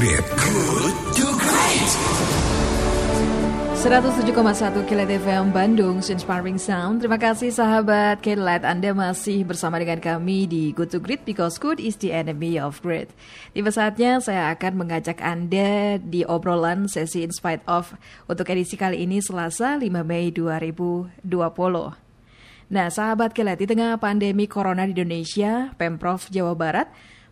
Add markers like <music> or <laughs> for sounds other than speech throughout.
Great. Good to Great. 107,1 Kilat FM Bandung, Inspiring Sound. Terima kasih sahabat Kilat, Anda masih bersama dengan kami di Good to Great because good is the enemy of great. Tiba saatnya saya akan mengajak Anda di obrolan sesi In Spite of untuk edisi kali ini Selasa 5 Mei 2020. Nah, sahabat Kilat, di tengah pandemi corona di Indonesia, Pemprov Jawa Barat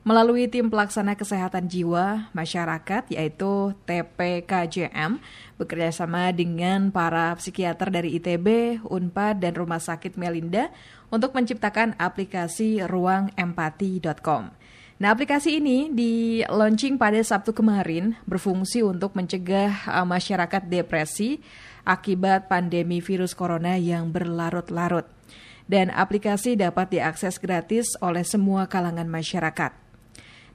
melalui tim pelaksana kesehatan jiwa masyarakat yaitu TPKJM bekerjasama dengan para psikiater dari ITB, Unpad, dan Rumah Sakit Melinda untuk menciptakan aplikasi ruangempati.com. Nah, aplikasi ini di launching pada Sabtu kemarin berfungsi untuk mencegah uh, masyarakat depresi akibat pandemi virus corona yang berlarut-larut. Dan aplikasi dapat diakses gratis oleh semua kalangan masyarakat.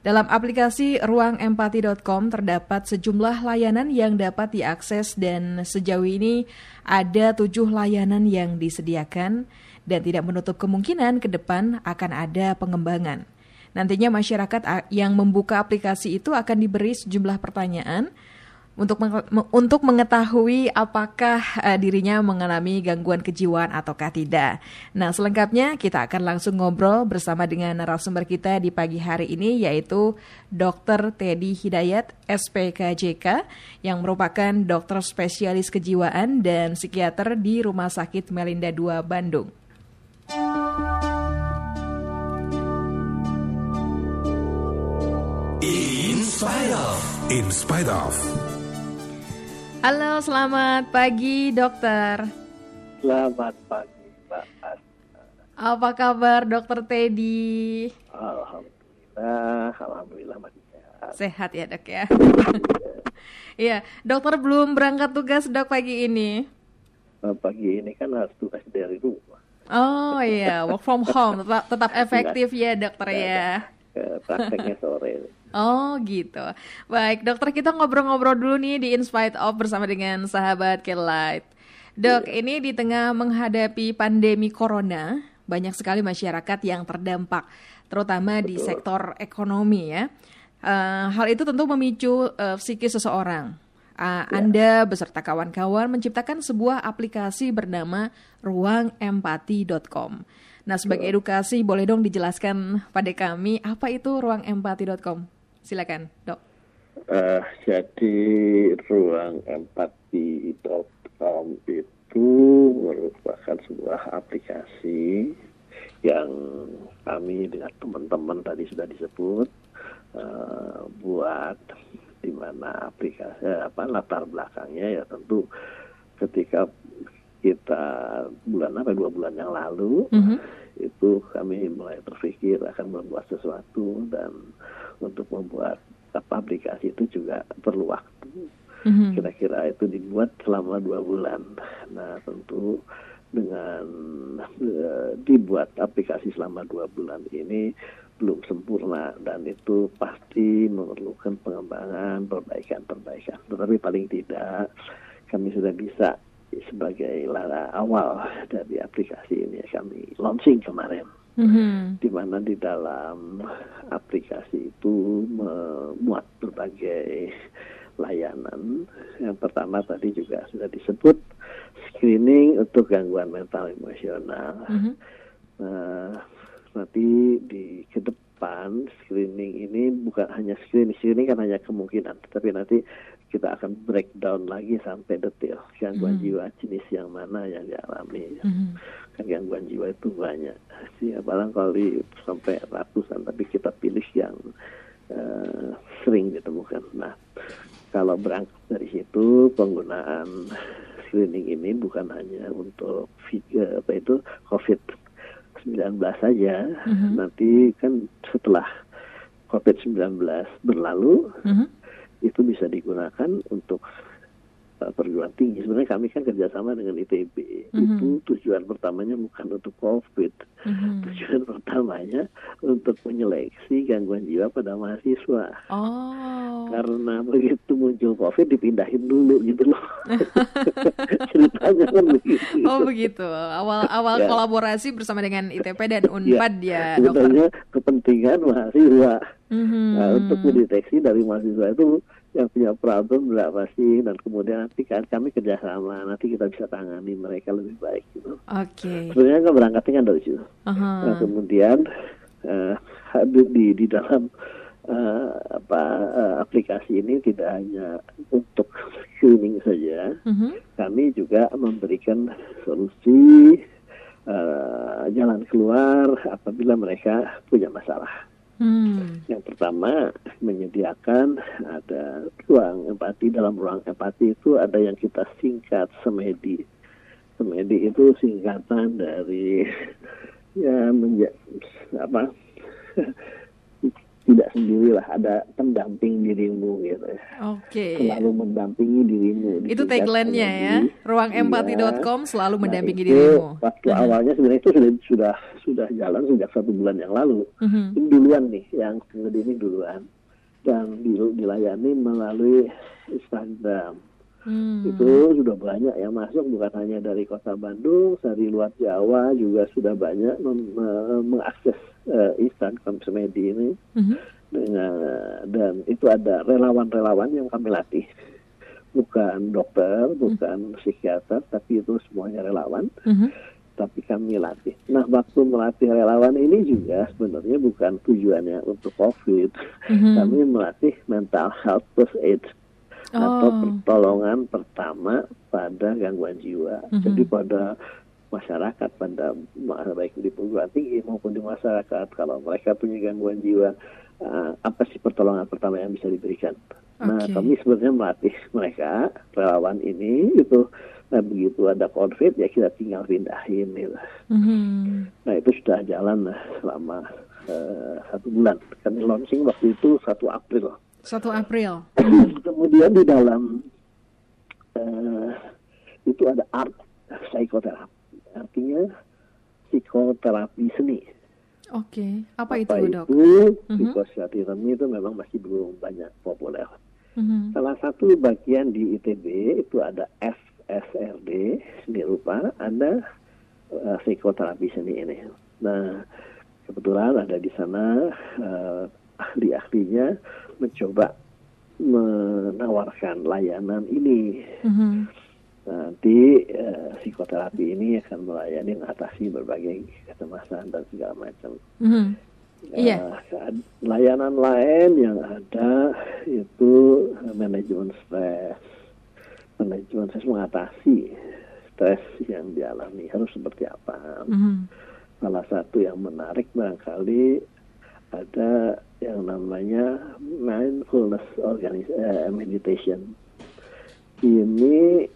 Dalam aplikasi ruangempati.com terdapat sejumlah layanan yang dapat diakses dan sejauh ini ada tujuh layanan yang disediakan dan tidak menutup kemungkinan ke depan akan ada pengembangan. Nantinya masyarakat yang membuka aplikasi itu akan diberi sejumlah pertanyaan untuk untuk mengetahui apakah uh, dirinya mengalami gangguan kejiwaan ataukah tidak. Nah, selengkapnya kita akan langsung ngobrol bersama dengan narasumber kita di pagi hari ini yaitu Dr. Teddy Hidayat, SPKJK yang merupakan dokter spesialis kejiwaan dan psikiater di Rumah Sakit Melinda II Bandung. In spite of. In spite of. Halo, selamat pagi dokter. Selamat pagi, Mbak Apa kabar dokter Teddy? Alhamdulillah, Alhamdulillah masih sehat. Sehat ya dok ya? <laughs> Iya, dokter belum berangkat tugas dok pagi ini? Nah, pagi ini kan harus tugas dari rumah. Oh iya, work from home, tetap, tetap efektif ya dokter ya? Prakteknya sore. <laughs> Oh gitu. Baik, dokter kita ngobrol-ngobrol dulu nih di Inspite of bersama dengan sahabat Kelight. Dok, yeah. ini di tengah menghadapi pandemi corona, banyak sekali masyarakat yang terdampak, terutama Betul. di sektor ekonomi ya. Uh, hal itu tentu memicu uh, psikis seseorang. Uh, ya. Anda beserta kawan-kawan menciptakan sebuah aplikasi bernama ruangempati.com. Nah, sebagai edukasi, boleh dong dijelaskan pada kami apa itu ruangempati.com? Silakan, dok. Uh, jadi ruang empati.com itu merupakan sebuah aplikasi yang kami dengan teman-teman tadi sudah disebut uh, buat di mana aplikasi apa latar belakangnya ya tentu ketika kita bulan apa dua bulan yang lalu mm -hmm. itu kami mulai berpikir akan membuat sesuatu dan untuk membuat aplikasi itu juga perlu waktu. Mm-hmm. Kira-kira itu dibuat selama dua bulan. Nah tentu dengan uh, dibuat aplikasi selama dua bulan ini belum sempurna dan itu pasti memerlukan pengembangan, perbaikan-perbaikan. Tetapi paling tidak kami sudah bisa sebagai lara awal dari aplikasi ini kami launching kemarin mm-hmm. di mana di dalam aplikasi itu memuat berbagai layanan. Yang pertama tadi juga sudah disebut screening untuk gangguan mental emosional. Mm-hmm. Nah, nanti di ke depan screening ini bukan hanya screening, screening kan hanya kemungkinan, tapi nanti kita akan breakdown lagi sampai detail gangguan mm-hmm. jiwa jenis yang mana yang dialami. Mm-hmm kan gangguan jiwa itu banyak sih barangkali sampai ratusan tapi kita pilih yang uh, sering ditemukan nah kalau berangkat dari situ penggunaan screening ini bukan hanya untuk uh, apa itu covid 19 saja mm-hmm. nanti kan setelah covid 19 berlalu mm-hmm. Itu bisa digunakan untuk perguruan tinggi. Sebenarnya kami kan kerjasama dengan ITB. Mm-hmm. Itu tujuan pertamanya bukan untuk COVID. Mm-hmm. Tujuan <laughs> pertamanya untuk menyeleksi gangguan jiwa pada mahasiswa. Oh. Karena begitu muncul COVID dipindahin dulu gitu loh. <laughs> Ceritanya kan begitu. Oh begitu. Awal awal ya. kolaborasi bersama dengan ITP dan Unpad ya, ya Sebenarnya kepentingan mahasiswa. Mhm. Nah, untuk mendeteksi dari mahasiswa itu yang punya problem berapa sih dan kemudian nanti kan kami kerjasama nanti kita bisa tangani mereka lebih baik gitu. Oke. Sebenarnya kan berangkatnya kan dari situ. Aha. Nah, kemudian eh, hadir di di dalam eh, apa eh, aplikasi ini tidak hanya untuk screening saja, Mhm. kami juga memberikan solusi eh, jalan keluar apabila mereka punya masalah. Hmm. Yang pertama menyediakan ada ruang empati dalam ruang empati itu ada yang kita singkat semedi. Semedi itu singkatan dari <laughs> ya menja apa tidak sendirilah ada pendamping dirimu gitu ya. Oke. Selalu mendampingi dirimu. Itu tagline-nya ya. Ruangempati.com Iya. selalu Nah, mendampingi itu dirimu. Waktu Aha. awalnya sebenarnya itu sudah sudah sudah jalan sejak satu bulan yang lalu. Mhm. Ini duluan nih yang ini duluan dan dil- dilayani melalui Instagram. Hmm. Itu sudah banyak yang masuk bukan hanya dari kota Bandung, dari luar Jawa juga sudah banyak mengakses eh, Instagram Semedi ini Mhm. dengan dan itu ada relawan-relawan yang kami latih. Bukan dokter, bukan psikiater, tapi itu semuanya relawan Mhm. tapi kami latih. Nah, waktu melatih relawan ini juga sebenarnya bukan tujuannya untuk COVID. Mhm. Kami melatih mental health first aid atau Oh. pertolongan pertama pada gangguan jiwa. Mhm. Jadi pada masyarakat pada baik di perguruan tinggi maupun di masyarakat kalau mereka punya gangguan jiwa eh, apa sih pertolongan pertama yang bisa diberikan? Nah, Oke. kami sebenarnya melatih mereka relawan ini itu nah begitu ada konflik ya kita tinggal pindahin gitu. Mhm. Nah itu sudah jalan lah selama eh, satu bulan. Kami launching waktu itu 1 April. 1 April. <clears throat> Kemudian di dalam eh, itu ada art psikoterapi. Artinya psikoterapi seni. Oke. Apa, Apa itu, Dok? itu Mhm. psikoterapi itu memang masih belum banyak populer. Mhm. Salah satu bagian di ITB itu ada FSRD seni rupa, ada eh, psikoterapi seni ini. Nah, kebetulan ada di sana eh, ahli-ahlinya mencoba menawarkan layanan ini. Mhm. Nanti eh, psikoterapi ini akan melayani mengatasi berbagai kecemasan dan segala macam. Mhm. Iya. Eh, layanan lain yang ada itu manajemen stres. Manajemen stres mengatasi stres yang dialami harus seperti apa. Mhm. Salah satu yang menarik barangkali ada yang namanya mindfulness eh, meditation. Ini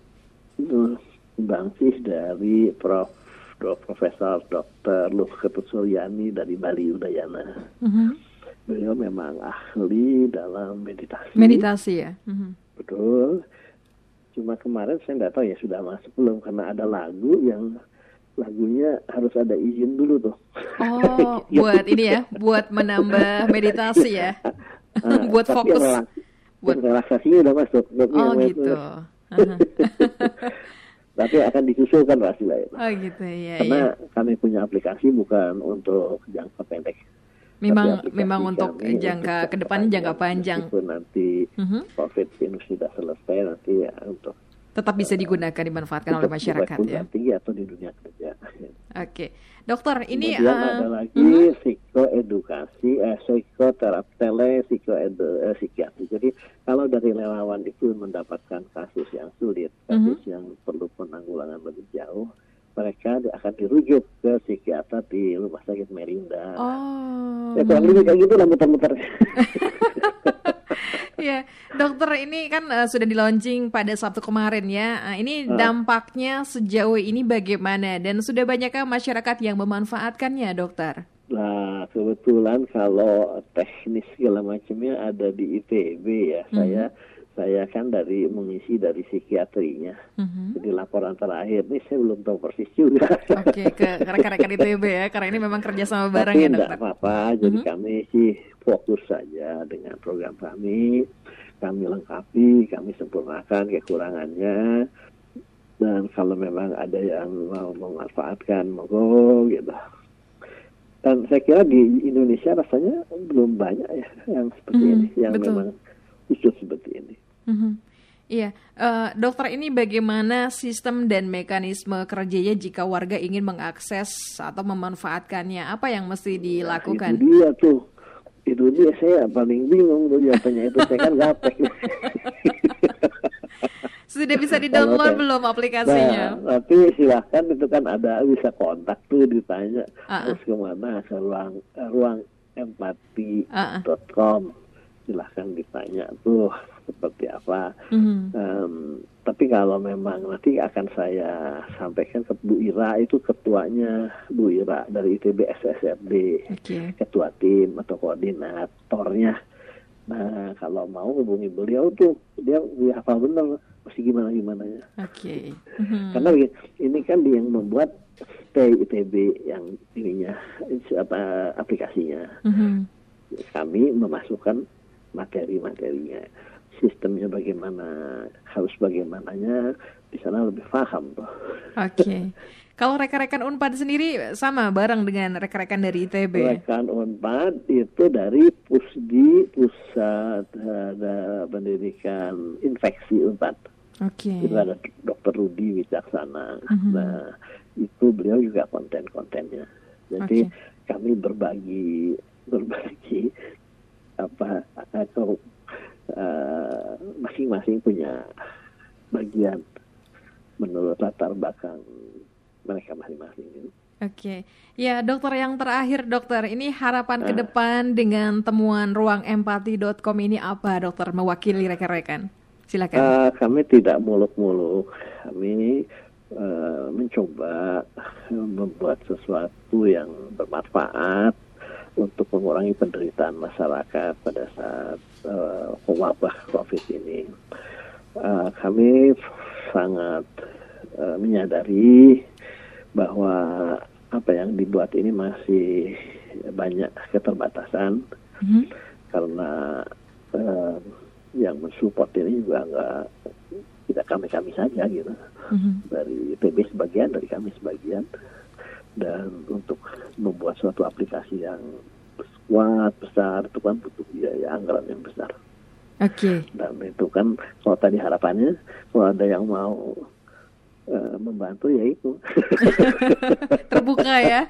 bangsis dari Prof. Profesor Dr. Lukhet Suryani dari Bali Udayana. Mhm. Beliau memang ahli dalam meditasi. Meditasi ya. Mhm. Betul. Cuma kemarin saya nggak tahu ya sudah masuk belum karena ada lagu yang lagunya harus ada izin dulu tuh. Oh, <laughs> buat ini ya, <laughs> buat menambah meditasi ya. Ah, <laughs> buat fokus. relaks- Buat- relaksasinya udah masuk. Oh yang gitu. itu-. <laughs> Tapi akan disusulkan pasti lah itu. Oh gitu ya. Karena ya. kami punya aplikasi bukan untuk jangka pendek. Memang memang untuk jangka ke depan jangka panjang. Meskipun nanti Mhm. COVID ini sudah selesai nanti ya untuk Tetap bisa digunakan dimanfaatkan oleh masyarakat ya. tinggi atau di dunia kerja. Oke, dokter ini Kemudian eh, ada lagi mhm. psikoedukasi, eh, psikoterapi, tele, psikoedu, eh, psikiatri. Jadi kalau dari relawan itu mendapatkan kasus yang sulit, kasus Mhm. yang perlu penanggulangan lebih jauh, mereka akan dirujuk ke psikiater di rumah sakit Merinda. Oh. Ya kurang lebih kayak gitu lah muter-muter. <laughs> <laughs> Ya, dokter ini kan eh, sudah di launching pada Sabtu kemarin ya. Ah, ini Ah. dampaknya sejauh ini bagaimana dan sudah banyakkah masyarakat yang memanfaatkannya, dokter? Nah, kebetulan kalau teknis segala macamnya ada di ITB ya. Mhm. Saya saya kan dari mengisi dari psikiatrinya. Mhm. Jadi laporan terakhir nih saya belum tahu persis juga. Oke, ke rekan-rekan ITB ya, karena ini memang kerjasama bareng Tapi ya, dokter. apa-apa. Jadi Mhm. kami sih fokus saja dengan program kami. Kami lengkapi, kami sempurnakan kekurangannya. Dan kalau memang ada yang mau memanfaatkan, monggo gitu. dan saya kira di Indonesia rasanya belum banyak ya yang seperti Mhm, ini, yang betul. memang khusus seperti ini. Mhm. Iya, Eh, dokter ini bagaimana sistem dan mekanisme kerjanya jika warga ingin mengakses atau memanfaatkannya? Apa yang mesti Nah, dilakukan? itu dia tuh. Itu dia saya paling bingung tuh jawabannya itu saya kan gaptek. <laughs> Sudah bisa di-download Kalau saya- belum aplikasinya? Nah, tapi silahkan itu kan ada bisa kontak tuh ditanya ah. harus ke mana ke ruang eh, ruang Ah, ah. empati.com silahkan ditanya tuh seperti apa. Mhm. Em, tapi kalau memang nanti akan saya sampaikan ke Bu Ira itu ketuanya Bu Ira dari ITB SSRD Oke. ketua tim atau koordinatornya. Nah kalau mau hubungi beliau tuh dia hafal bener mesti gimana gimana ya. Oke. Mhm. Karena begini, ini kan dia yang membuat stay ITB yang ininya apa aplikasinya. Mhm. Kami memasukkan materi-materinya, sistemnya bagaimana, harus bagaimananya di sana lebih paham tuh. Oke. <laughs> Kalau rekan-rekan Unpad sendiri sama bareng dengan rekan-rekan dari ITB. Rekan Unpad itu dari Pusdi Pusat ada Pendidikan Infeksi Unpad. Oke. Itu ada Dokter Rudi Wicaksana. Mhm. Nah itu beliau juga konten-kontennya. Jadi Oke. kami berbagi berbagi apa atau eh, masing-masing punya bagian menurut latar belakang mereka masing-masing. Oke, ya dokter yang terakhir dokter, ini harapan ke Ah. depan dengan temuan ruang empati.com ini apa dokter mewakili rekan-rekan? Silakan. Eh, kami tidak muluk-muluk, kami eh, mencoba membuat sesuatu yang bermanfaat untuk mengurangi penderitaan masyarakat pada saat eh, wabah COVID ini. Eh, kami sangat eh, menyadari bahwa apa yang dibuat ini masih banyak keterbatasan Mhm. karena eh, yang mensupport ini juga nggak tidak kami kami saja gitu Mhm. dari PB sebagian dari kami sebagian dan untuk membuat suatu aplikasi yang kuat besar itu kan butuh biaya anggaran yang besar Oke, dan itu kan kalau tadi harapannya kalau ada yang mau eh, membantu ya itu <laughs> terbuka ya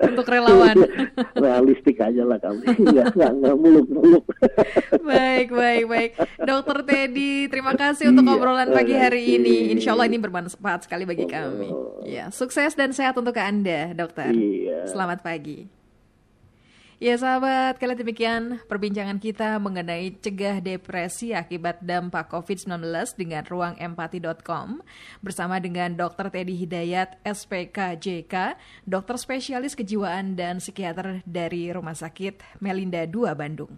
untuk relawan. <laughs> realistik aja lah kami nggak nggak nggak muluk-muluk <laughs> baik, baik, baik. Dokter Teddy, terima kasih untuk Iya, obrolan pagi hari ini. Insya Allah ini bermanfaat sekali bagi kami. Oh. Ya, sukses dan sehat untuk Anda, dokter. Iya. Selamat pagi. Ya sahabat, kali demikian perbincangan kita mengenai cegah depresi akibat dampak COVID-19 dengan ruangempati.com bersama dengan Dr. Teddy Hidayat, SPKJK, dokter spesialis kejiwaan dan psikiater dari Rumah Sakit Melinda II Bandung.